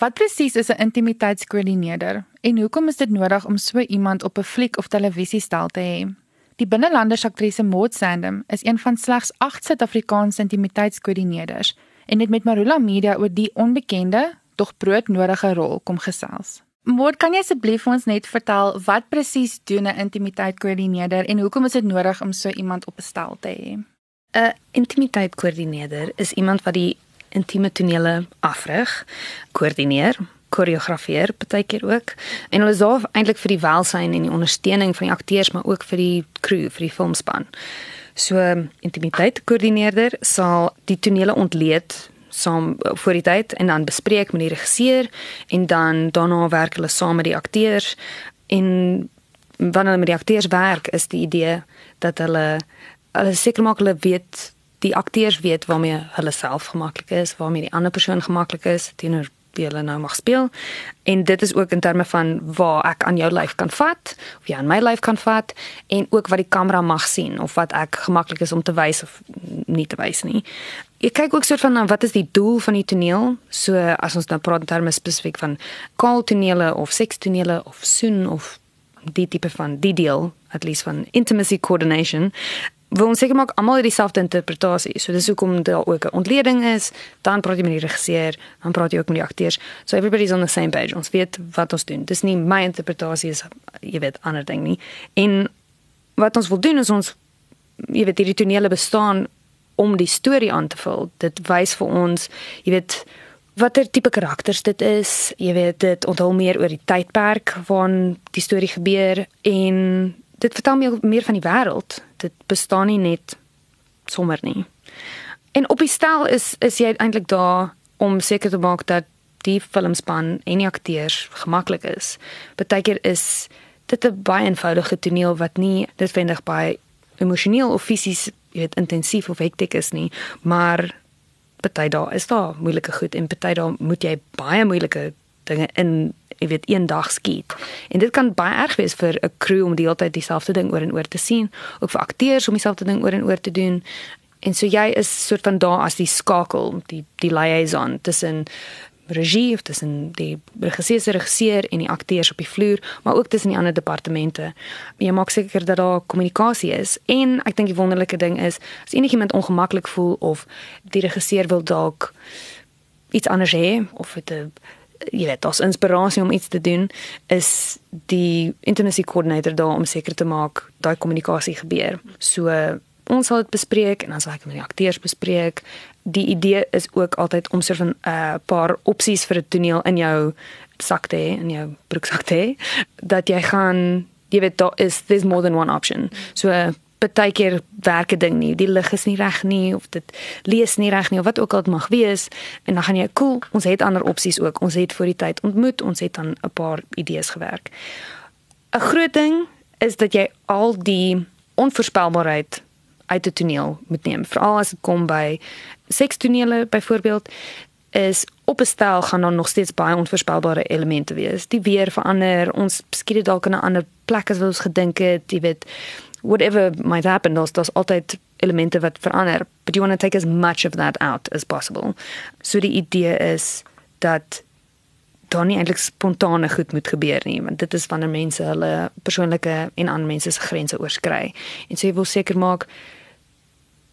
Wat presies is 'n intimiteitskoördineerder en hoekom is dit nodig om so iemand op 'n fliek of televisiestel te hê? Die binnelandersaktrise Maud Sandham is een van slegs 8 Suid-Afrikaanse intimiteitskoördineerders en het met Marula Media oor die onbekende, tog broodnodige rol kom gesels. Maud, kan jy asseblief vir ons net vertel wat presies doen 'n intimiteitskoördineerder en hoekom is dit nodig om so iemand op 'n stel te hê? 'n Intimiteitskoördineerder is iemand wat die intieme tonele afrig, koördineer, koreografeer partykeer ook. En hulle sorg eintlik vir die welsyn en die ondersteuning van die akteurs, maar ook vir die crew, vir die filmspan. So intimiteit koördineerder sal die tonele ontleed saam voor die tyd en dan bespreek met die regisseur en dan daarna werk hulle saam met die akteurs en wanneer hulle met die akteurs werk is die idee dat hulle hulle seker maak hulle weet die akteurs weet waarmee hulle self gemaklik is, waarmee die ander persoon gemaklik is teenoor wie hulle nou mag speel. En dit is ook in terme van waar ek aan jou lyf kan vat of jy aan my lyf kan vat en ook wat die kamera mag sien of wat ek gemaklik is om te wys of nie te wys nie. Ek kyk ook soort van na wat is die doel van die toneel? So as ons nou praat in terme spesifiek van kaal tonele of seks tonele of soen of die tipe van die deel at least van intimacy coordination wil ons seker maak almal het dieselfde interpretasie. So dis hoekom daar ook 'n ontleding is, dan praat jy met die regisseur, dan praat jy ook met die akteurs. So everybody's on the same page. Ons weet wat ons doen. Dis nie my interpretasie is jy weet ander ding nie. En wat ons wil doen is ons jy weet hierdie tonele bestaan om die storie aan te vul. Dit wys vir ons, jy weet watter tipe karakters dit is. Jy weet dit onthul meer oor die tydperk waarin die storie gebeur en dit vertel my meer van die wêreld. Dit bestaan nie net sommer nie. En op die stel is is jy eintlik daar om seker te maak dat die filmspan en die akteurs gemaklik is. Partykeer is dit 'n baie eenvoudige toneel wat nie noodwendig baie emosioneel of fisies weet intensief of hektiek is nie, maar party daar is daar moeilike goed en party daar moet jy baie moeilike dinge in jy weet een dag skiet. En dit kan baie erg wees vir 'n crew om die hele tyd dieselfde ding oor en oor te sien, ook vir akteurs om dieselfde ding oor en oor te doen. En so jy is soort van daar as die skakel, die die liaison tussen regie of tussen die regisseur se regisseur en die akteurs op die vloer, maar ook tussen die ander departemente. Jy maak seker dat daar kommunikasie is. En ek dink die wonderlike ding is as enigiemand ongemaklik voel of die regisseur wil dalk iets anders hê of 'n jy weet, as inspirasie om iets te doen is die intimacy coordinator daar om seker te maak daai kommunikasie gebeur. So ons sal dit bespreek en dan sal ek met die akteurs bespreek. Die idee is ook altyd om so 'n uh, eh, paar opsies vir 'n toneel in jou sak te hê, in jou broeksak te hê, dat jy gaan jy weet daar is there's more than one option. So uh, baie keer werk 'n ding nie, die lig is nie reg nie of dit lees nie reg nie of wat ook al dit mag wees en dan gaan jy cool, ons het ander opsies ook. Ons het voor die tyd ontmoet, ons het dan 'n paar idees gewerk. 'n Groot ding is dat jy al die onvoorspelbaarheid uit 'n toneel moet neem. Veral as dit kom by sekstonele byvoorbeeld is op 'n stel gaan daar nog steeds baie onvoorspelbare elemente wees. Die weer verander, ons skiet dalk in 'n ander plek as wat ons gedink het, jy weet whatever might happen there's there's altyd elemente wat verander but you want to take as much of that out as possible. So die idee is dat daar nie eintlik spontane goed moet gebeur nie want dit is wanneer mense hulle persoonlike en ander mense se grense oorskry. En so jy wil seker maak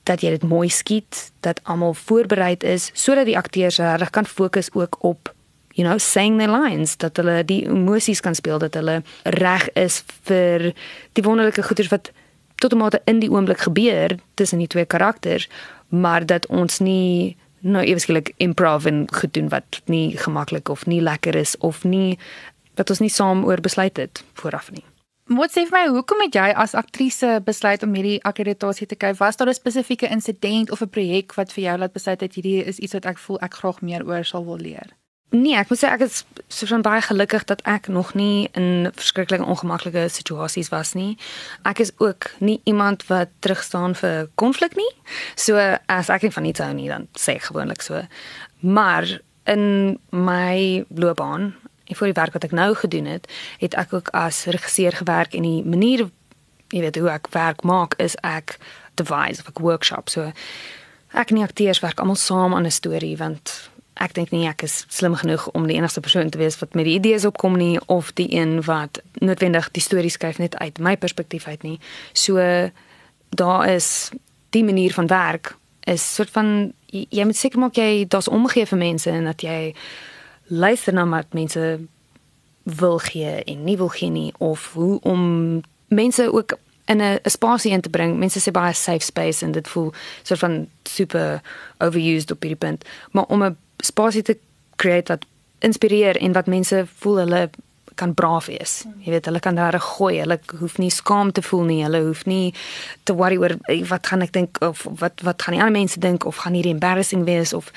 dat jy dit mooi skiet dat almal voorberei is sodat die akteurs reg kan fokus ook op you know saying their lines dat hulle die emosies kan speel dat hulle reg is vir die wonderlike goeders wat tot 'n mate in die oomblik gebeur tussen die twee karakters maar dat ons nie nou ewesklik improv en gedoen wat nie gemaklik of nie lekker is of nie wat ons nie saam oor besluit het vooraf nie Moet sê vir my, hoekom het jy as aktrise besluit om hierdie akkreditasie te kry? Was daar 'n spesifieke insident of 'n projek wat vir jou laat besluit dat hierdie is iets wat ek voel ek graag meer oor sal wil leer? Nee, ek moet sê ek is so van baie gelukkig dat ek nog nie in verskriklike ongemaklike situasies was nie. Ek is ook nie iemand wat terugstaan vir konflik nie. So as ek van iets hou nie, dan sê ek gewoonlik so. Maar in my loopbaan, en vir die werk wat ek nou gedoen het, het ek ook as regisseur gewerk en die manier jy weet hoe ek werk maak is ek devise of 'n workshop. So ek en die akteurs werk almal saam aan 'n storie want ek dink nie ek is slim genoeg om die enigste persoon te wees wat met die idees opkom nie of die een wat noodwendig die storie skryf net uit my perspektief uit nie. So daar is die manier van werk is soort van jy, jy moet seker maak jy daar's omgee vir mense en dat jy luister na wat mense wil gee en nie wil gee nie of hoe om mense ook in 'n spasie in te bring. Mense sê baie safe space en dit voel soort van super overused op hierdie punt. Maar om 'n spasie te create wat inspireer en wat mense voel hulle kan braaf wees. Jy weet, hulle kan daar gooi. Hulle hoef nie skaam te voel nie. Hulle hoef nie te worry oor wat gaan ek dink of wat wat gaan die ander mense dink of gaan hierdie embarrassing wees of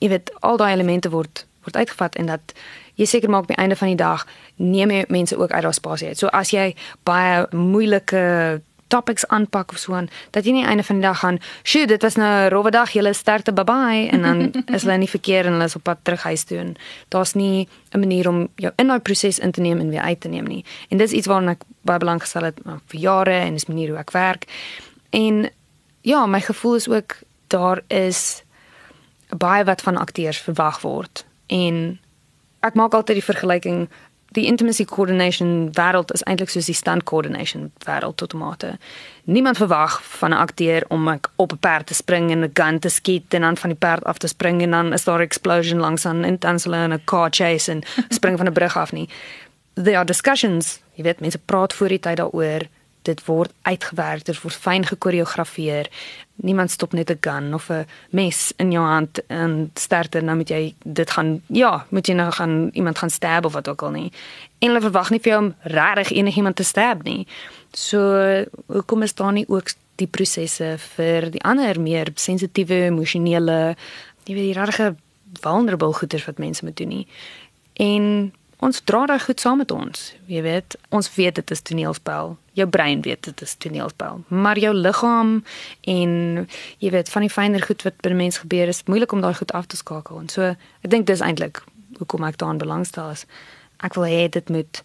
jy weet, al daai elemente word word uitgevat en dat jy seker maak by einde van die dag neem jy mense ook uit daardie spasie uit. So as jy baie moeilike topics aanpak of so aan dat jy nie einde van die dag gaan, "Sjoe, dit was nou 'n rowwe dag, julle sterkte bye bye" en dan is hulle nie verkeer en hulle is op pad terug huis toe en daar's nie 'n manier om jou in daai proses in te neem en weer uit te neem nie. En dis iets waarna ek baie belang gestel het nou, vir jare en dis manier hoe ek werk. En ja, my gevoel is ook daar is baie wat van akteurs verwag word en ek maak altyd die vergelyking die intimacy coordination wêreld is eintlik soos die stunt coordination wêreld tot mate. Niemand verwag van 'n akteur om op 'n perd te spring en 'n gun te skiet en dan van die perd af te spring en dan is daar 'n explosion langs aan en dan sal hulle 'n car chase en spring van 'n brug af nie. There are discussions, jy weet mense praat voor die tyd daaroor dit word uitgewerk, dit word fyn gekoreografeer. Niemand stop net 'n gun of 'n mes in jou hand en start en nou moet jy dit gaan ja, moet jy nou gaan iemand gaan stab of wat ook al nie. En hulle verwag nie vir jou om regtig enigiemand te stab nie. So hoekom is daar nie ook die prosesse vir die ander meer sensitiewe, emosionele, jy weet die regte vulnerable goeters wat mense moet doen nie. En ons dra daai goed saam met ons. Jy weet, ons weet dit is toneelspel. Jou brein weet dit is toneelspel, maar jou liggaam en jy weet van die fynere goed wat by 'n mens gebeur is moeilik om daai goed af te skakel. En so, ek dink dis eintlik hoekom ek daaraan belangstel is. Ek wil hê dit moet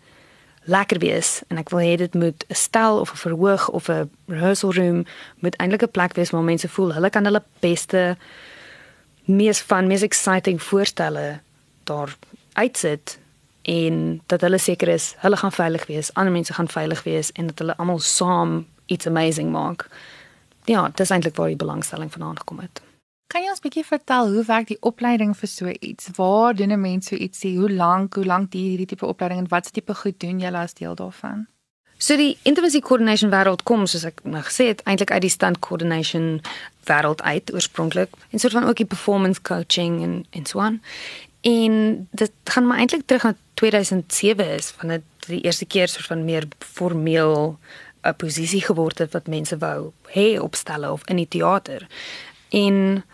lekker wees en ek wil hê dit moet 'n stel of 'n verhoog of 'n rehearsal room moet eintlik 'n plek wees waar mense voel hulle kan hulle beste mees van mees exciting voorstelle daar uitsit en dat hulle seker is hulle gaan veilig wees, ander mense gaan veilig wees en dat hulle almal saam iets amazing maak. Ja, dis eintlik waar die belangstelling vanaand gekom het. Kan jy ons bietjie vertel hoe werk die opleiding vir so iets? Waar doen 'n mens so ietsie? Hoe lank, hoe lank duur hierdie tipe opleiding en watse tipe goed doen julle as deel daarvan? So die intimacy coordination wêreld kom soos ek nou gesê het eintlik uit die stand coordination wêreld uit oorspronklik en soort van ook die performance coaching en en so aan. En dit gaan maar eintlik terug na 2007 is van dit die eerste keer soort van meer formeel 'n posisie geword het wat mense wou hê opstelle of in die teater. En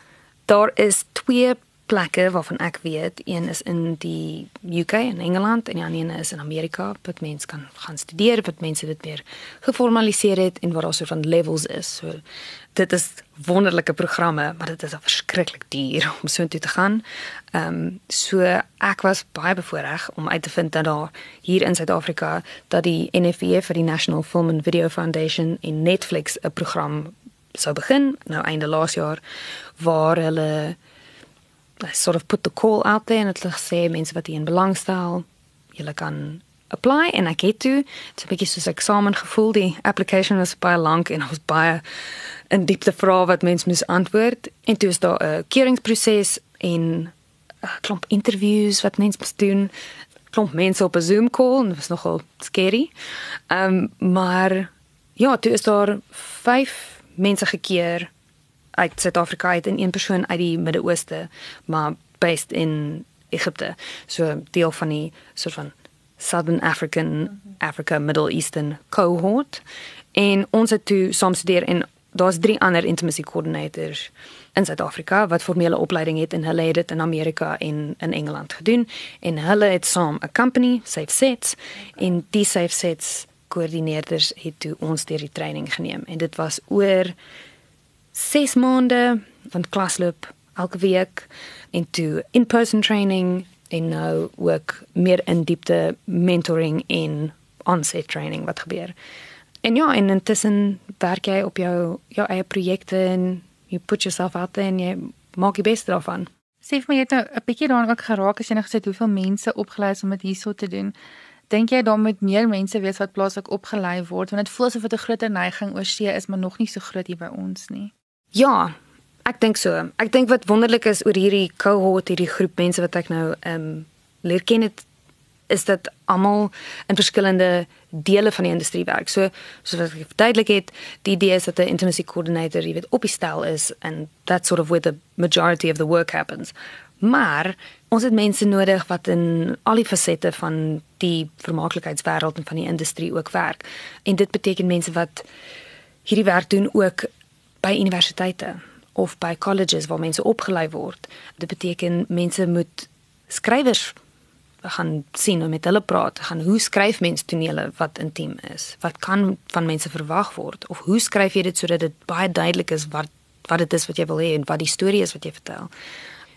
daar is twee plekke waarvan ek weet, een is in die UK in Engeland en die ander een is in Amerika, wat mense kan gaan studeer, wat mense dit meer geformaliseer het en waar daar so van levels is. So dit is wonderlike programme, maar dit is verskriklik duur om so intoe te gaan. Ehm um, so ek was baie bevoorreg om uit te vind dat daar hier in Suid-Afrika dat die NFVF vir die National Film and Video Foundation in Netflix 'n program sou begin nou einde laas jaar waar hulle sort of put the call out there en het gesê mense wat hier in belang stel, julle kan apply. En ek het toe, 'n bietjie soos eksamen gevoel, die application was baie lank en ons baie in diepte vrae wat mense moes antwoord. En toe is daar 'n keuringsproses en 'n klomp interviews wat mense moes doen. Klomp mense op 'n Zoom call en dit was nogal scary. Ehm um, maar ja, toe is daar 5 mense gekeer uit Suid-Afrika uit en een persoon uit die Midde-Ooste, maar based in Egipte. So deel van die soort van Southern African Africa Middle Eastern cohort. En ons het toe saam studeer en daar's drie ander intimacy coordinators in Suid-Afrika wat formele opleiding het en hulle het dit in Amerika en in Engeland gedoen en hulle het saam 'n company, Safe Sets, en die Safe Sets koördineerders het toe ons deur die training geneem en dit was oor 6 maande van klasloop elke week en toe in-person training en nou ook meer in diepte mentoring en on-set training wat gebeur. En ja, en intussen werk jy op jou jou eie projekte en jy put yourself out there en jy maak die beste daarvan. Sê vir my jy het nou 'n bietjie daaraan ook geraak as jy net gesê hoeveel mense opgelei is om dit hierso te doen. Dink jy daar moet meer mense wees wat plaaslik opgelei word want dit voel asof dit 'n groter neiging oor see is maar nog nie so groot hier by ons nie. Ja, ek dink so. Ek dink wat wonderlik is oor hierdie cohort, hierdie groep mense wat ek nou ehm um, leer ken het is dat almal in verskillende dele van die industrie werk. So soos wat ek verduidelik het, die idee is dat 'n intimacy coordinator, jy weet, op die stel is and that sort of where the majority of the work happens. Maar ons het mense nodig wat in al die fasette van die vermaaklikheidswêreld en van die industrie ook werk. En dit beteken mense wat hierdie werk doen ook by universiteite of by colleges waar mense opgelei word. Dit beteken mense moet skrywers gaan sien en met hulle praat, gaan hoe skryf mens tonele wat intiem is? Wat kan van mense verwag word of hoe skryf jy dit sodat dit baie duidelik is wat wat dit is wat jy wil hê en wat die storie is wat jy vertel?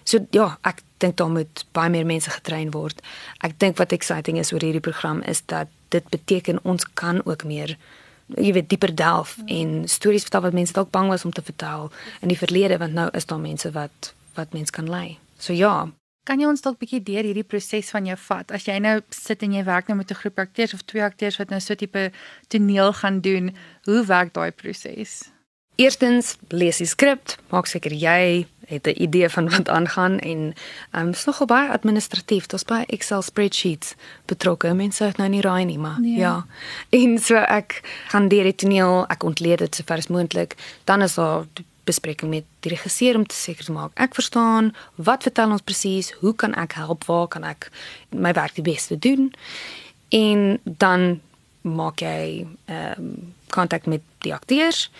So ja, ek dink daar moet baie meer mense getrein word. Ek dink wat exciting is oor hierdie program is dat dit beteken ons kan ook meer jy weet dieper delf en stories vertel wat mense dalk bang was om te vertel in die verlede want nou is daar mense wat wat mense kan lei. So ja, Kan jy ons dalk bietjie deur hierdie proses van jou vat? As jy nou sit en jy werk nou met 'n groep akteurs of twee akteurs wat nou so tipe toneel gaan doen, hoe werk daai proses? Eerstens lees die skrip, maak seker jy het 'n idee van wat aangaan en ehm um, is nogal baie administratief, dit's baie Excel spreadsheets betrokke. Mense het nou nie raai nie, maar nee. ja. En so ek gaan deur die toneel, ek ontleed dit sover as moontlik. Dan is daar bespreking met die regisseur om te seker te maak ek verstaan wat vertel ons presies, hoe kan ek help, waar kan ek my werk die beste doen? En dan maak jy ehm um, kontak met die akteurs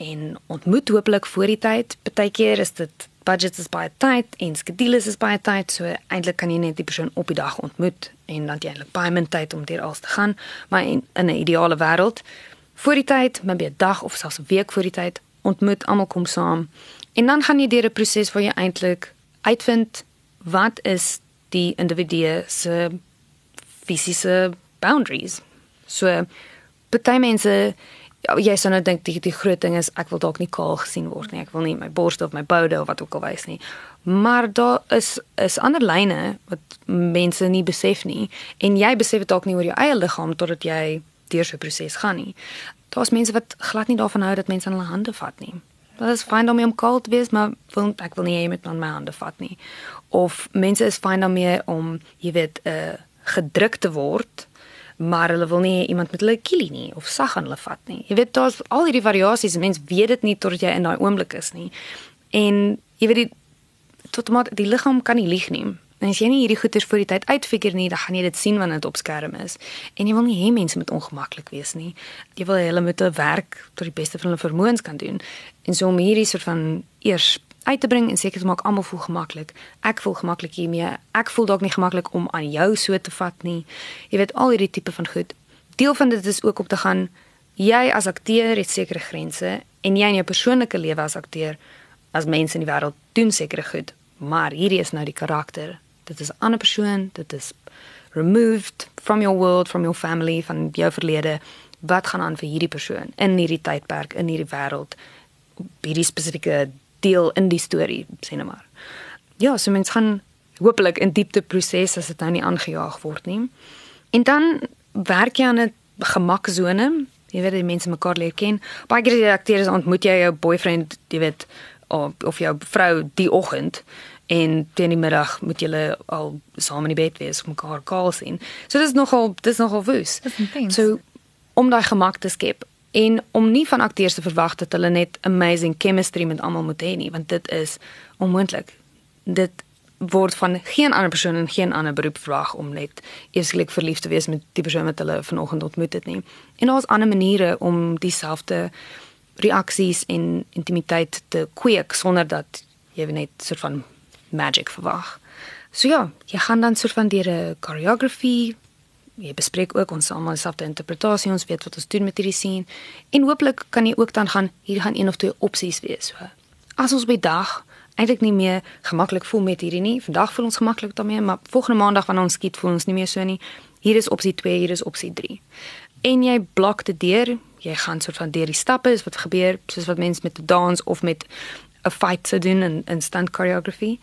en ontmoet hopelik voor die tyd. Partykeer is dit budgets is baie tight en skedules is baie tight, so eintlik kan jy net die persoon op die dag ontmoet en dan jy eintlik baie min tyd om deur alles te gaan, maar in 'n ideale wêreld voor die tyd, maybe 'n dag of selfs 'n week voor die tyd ontmoet, almal kom saam. En dan gaan jy deur 'n proses waar jy eintlik uitvind wat is die individu se fisiese boundaries. So party mense ja, jy sou nou dink die, die groot ding is ek wil dalk nie kaal gesien word nie. Ek wil nie my borste of my boude of wat ook al wys nie. Maar daar is is ander lyne wat mense nie besef nie en jy besef dit dalk nie oor jou eie liggaam totdat jy deur so 'n proses gaan nie daar's mense wat glad nie daarvan hou dat mense aan hulle hande vat nie. Dit is fyn om om koud te wees, maar wil, ek wil nie hê met my hande vat nie. Of mense is fyn daarmee om, jy weet, uh, gedruk te word, maar hulle wil nie iemand met hulle kielie nie of sag aan hulle vat nie. Jy weet, daar's al hierdie variasies. Mense weet dit nie totdat jy in daai oomblik is nie. En jy weet die tot maar die liggaam kan nie lieg nie. En as jy nie hierdie goeters voor die tyd uitfigure nie, dan gaan jy dit sien wanneer dit op skerm is. En jy wil nie hê mense moet ongemaklik wees nie. Jy wil hulle met 'n werk tot die beste van hulle vermoëns kan doen. En so om hierdie soort van eers uit te bring en seker te maak almal voel gemaklik. Ek voel gemaklik hiermee. Ek voel dalk nie gemaklik om aan jou so te vat nie. Jy weet al hierdie tipe van goed. Deel van dit is ook om te gaan jy as akteur het sekere grense en jy in jou persoonlike lewe as akteur as mense in die wêreld doen sekere goed. Maar hierdie is nou die karakter dit is 'n ander persoon, dit is removed from your world, from your family, van jou verlede. Wat gaan aan vir hierdie persoon in hierdie tydperk, in hierdie wêreld, hierdie spesifieke deel in die storie, sê net maar. Ja, so mens gaan hopelik in diepte proses as dit nou nie aangejaag word nie. En dan werk jy aan 'n gemaksone. Jy weet die mense mekaar leer ken. Baie keer as jy akteurs ontmoet jy jou boyfriend, jy weet of, of jou vrou die oggend en teen die middag moet julle al saam in die bed wees mekaar kaal sien. So dis nogal dis nogal woes. So om daai gemak te skep en om nie van akteurs te verwag dat hulle net amazing chemistry met almal moet hê nie, want dit is onmoontlik. Dit word van geen ander persoon in geen ander beroep verwag om net eerslik verlief te wees met die persoon wat hulle vanoggend ontmoet het nie. En daar's ander maniere om dieselfde reaksies en intimiteit te kweek sonder dat jy net soort van magic verwag. So ja, jy gaan dan soort van deur 'n choreography jy bespreek ook ons almal dieselfde interpretasie, ons weet wat ons doen met hierdie scene en hooplik kan jy ook dan gaan hier gaan een of twee opsies wees. So as ons by dag eintlik nie meer gemaklik voel met hierdie nie, vandag voel ons gemaklik daarmee, maar volgende maandag wanneer ons skiet voel ons nie meer so nie. Hier is opsie 2, hier is opsie 3. En jy blok dit deur, jy gaan soort van deur die stappe is wat gebeur soos wat mense met 'n dans of met 'n fight te doen in in stunt choreography.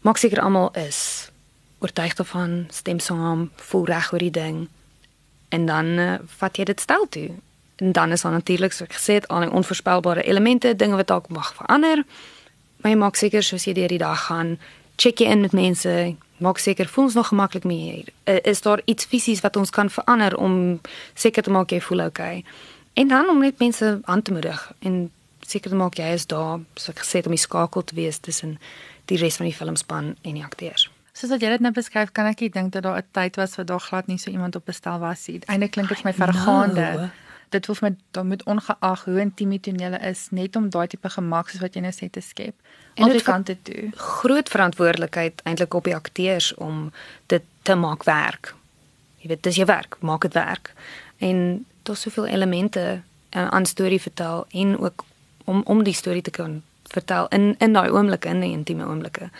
Maak seker almal is oortuig daarvan, stem saam, voel reg oor die ding. En dan uh, vat jy dit stel toe. En dan is daar natuurlik so gesê al die onvoorspelbare elemente, dinge wat dalk mag verander. Maar jy maak seker soos jy deur die dag gaan, check jy in met mense, maak seker voel ons nog gemaklik mee hier. Is daar iets fisies wat ons kan verander om seker te maak jy voel okay? En dan om net mense aan te moedig en seker te maak jy is daar, so ek gesê om die skakel te wees tussen die res van die filmspan en die akteurs. Soos wat jy dit nou beskryf, kan ek nie dink dat daar 'n tyd was wat daar glad nie so iemand op bestel was nie. Eindelik klink dit vir my vergaande. No. Dit hoef met dan moet ongeag hoe intiem die tonele is, net om daai tipe gemak soos wat jy nou sê te skep. En dit kan dit doen. Groot verantwoordelikheid eintlik op die akteurs om dit te maak werk. Jy weet, dis jou werk, maak dit werk. En daar's soveel elemente uh, aan storie vertel en ook om om die storie te kan vertel in in daai oomblikke, in die intieme oomblikke.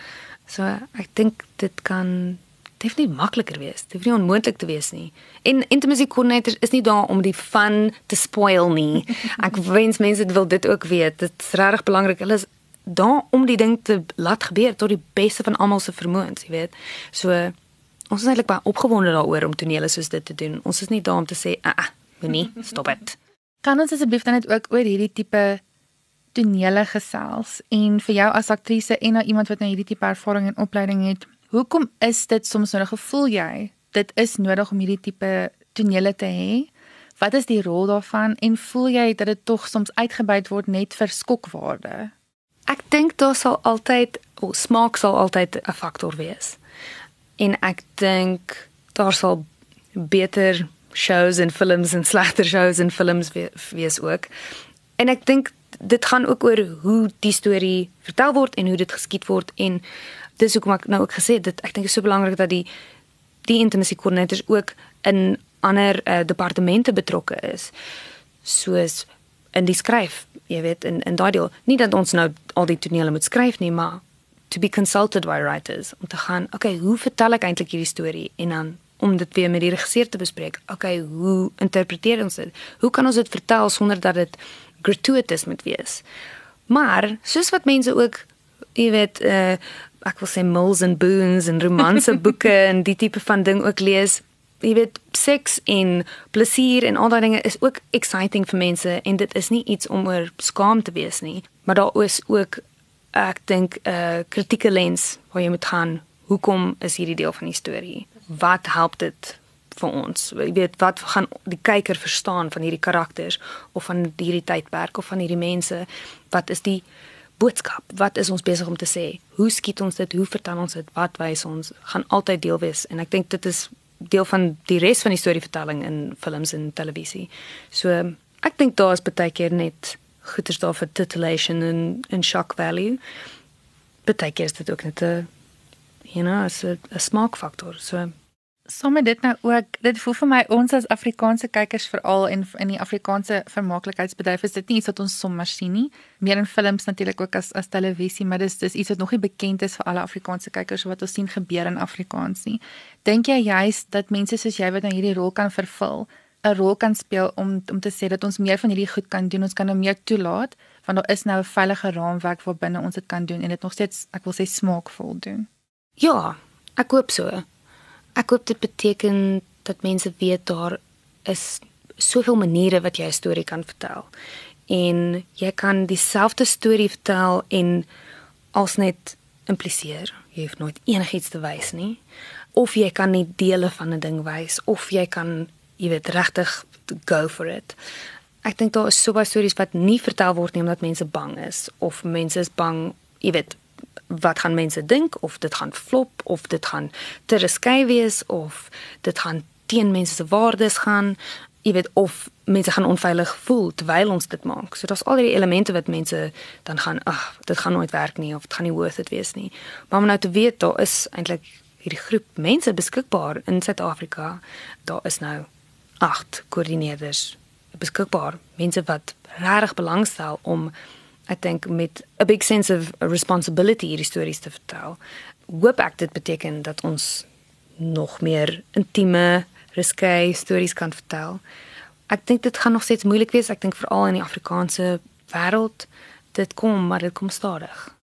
So ek dink dit kan definitief makliker wees. Dit hoef nie onmoontlik te wees nie. En intimacy coordinator is nie daar om die fun te spoil nie. Ek wens mense wil dit ook weet. Dit is regtig belangrik. Hulle is daar om die ding te laat gebeur tot die beste van almal se vermoëns, jy weet. So ons is eintlik baie opgewonde daaroor om tonele soos dit te doen. Ons is nie daar om te sê, "Ag, ah, moenie, stop dit." Kan ons asseblief dan net ook oor hierdie tipe tonele gesels en vir jou as aktrise en na iemand wat nou hierdie tipe ervaring en opleiding het, hoekom is dit soms nodig gevoel jy dit is nodig om hierdie tipe tonele te hê? Wat is die rol daarvan en voel jy dat dit tog soms uitgebuit word net vir skokwaarde? Ek dink daar sal altyd of smaak sal altyd 'n faktor wees. En ek dink daar sal beter shows en films en slegter shows en films wees ook. En ek dink dit gaan ook oor hoe die storie vertel word en hoe dit geskied word en dis hoekom ek nou ook gesê dit ek dink is so belangrik dat die die intimacy coordinators ook in ander uh, departemente betrokke is soos in die skryf jy weet in in daai deel. Nie dat ons nou al die tonele moet skryf nie maar to be consulted by writers om te gaan okay hoe vertel ek eintlik hierdie storie? En dan om dit weer met die regisseur te bespreek okay hoe interpreteer ons dit? Hoe kan ons dit vertel sonder dat dit gratuitous moet wees. Maar soos wat mense ook jy weet uh, ek wil sê Mills and Boons en romanse boeke en die tipe van ding ook lees jy weet seks en plesier en al daai dinge is ook exciting vir mense en dit is nie iets om oor skaam te wees nie. Maar daar is ook ek dink 'n uh, kritieke lens waar jy moet gaan. Hoekom is hierdie deel van die storie? Wat help dit vir ons. Jy weet wat gaan die kyker verstaan van hierdie karakters of van hierdie tydperk of van hierdie mense wat is die boodskap? Wat is ons besig om te sê? Hoe skiet ons dit? Hoe vertel ons dit? Wat wys ons? Gaan altyd deel wees. En ek dink dit is deel van die res van die storievertelling in films en televisie. So ek dink daar is baie keer net goeie daar vir titillation en en shock value. Baie keer is dit ook net 'n you know, 'n smaakfaktor. So sommer dit nou ook dit voel vir my ons as Afrikaanse kykers veral en in die Afrikaanse vermaaklikheidsbedryf is dit nie iets wat ons sommer sien nie. Meer in films natuurlik ook as as televisie maar dis dis iets wat nog nie bekend is vir alle Afrikaanse kykers wat ons sien gebeur in Afrikaans nie. Dink jy juist dat mense soos jy wat nou hierdie rol kan vervul 'n rol kan speel om om te sê dat ons meer van hierdie goed kan doen ons kan nou meer toelaat want daar is nou 'n veilige raamwerk waarbinne ons dit kan doen en dit nog steeds ek wil sê smaakvol doen? Ja ek hoop so Ek hoop dit beteken dat mense weet daar is soveel maniere wat jy 'n storie kan vertel. En jy kan dieselfde storie vertel en als net impliseer. Jy hoef nooit enigiets te wys nie. Of jy kan net dele van 'n ding wys of jy kan, jy weet, regtig go for it. Ek dink daar is so baie stories wat nie vertel word nie omdat mense bang is of mense is bang, jy weet, wat gaan mense dink of dit gaan flop of dit gaan te riskei wees of dit gaan teen mense se waardes gaan. Jy weet of mense gaan onveilig voel terwyl ons dit maak. So daar's al die elemente wat mense dan gaan ag dit gaan nooit werk nie of dit gaan nie worth it wees nie. Maar om nou te weet daar is eintlik hierdie groep mense beskikbaar in Suid-Afrika. Daar is nou 8 koördineerders beskikbaar. Mense wat regtig belangstel om ek dink met 'n big sense of responsibility hierdie stories te vertel. Hoop ek dit beteken dat ons nog meer intieme, riskei stories kan vertel. Ek dink dit gaan nog steeds moeilik wees. Ek dink veral in die Afrikaanse wêreld dit kom, maar dit kom stadig.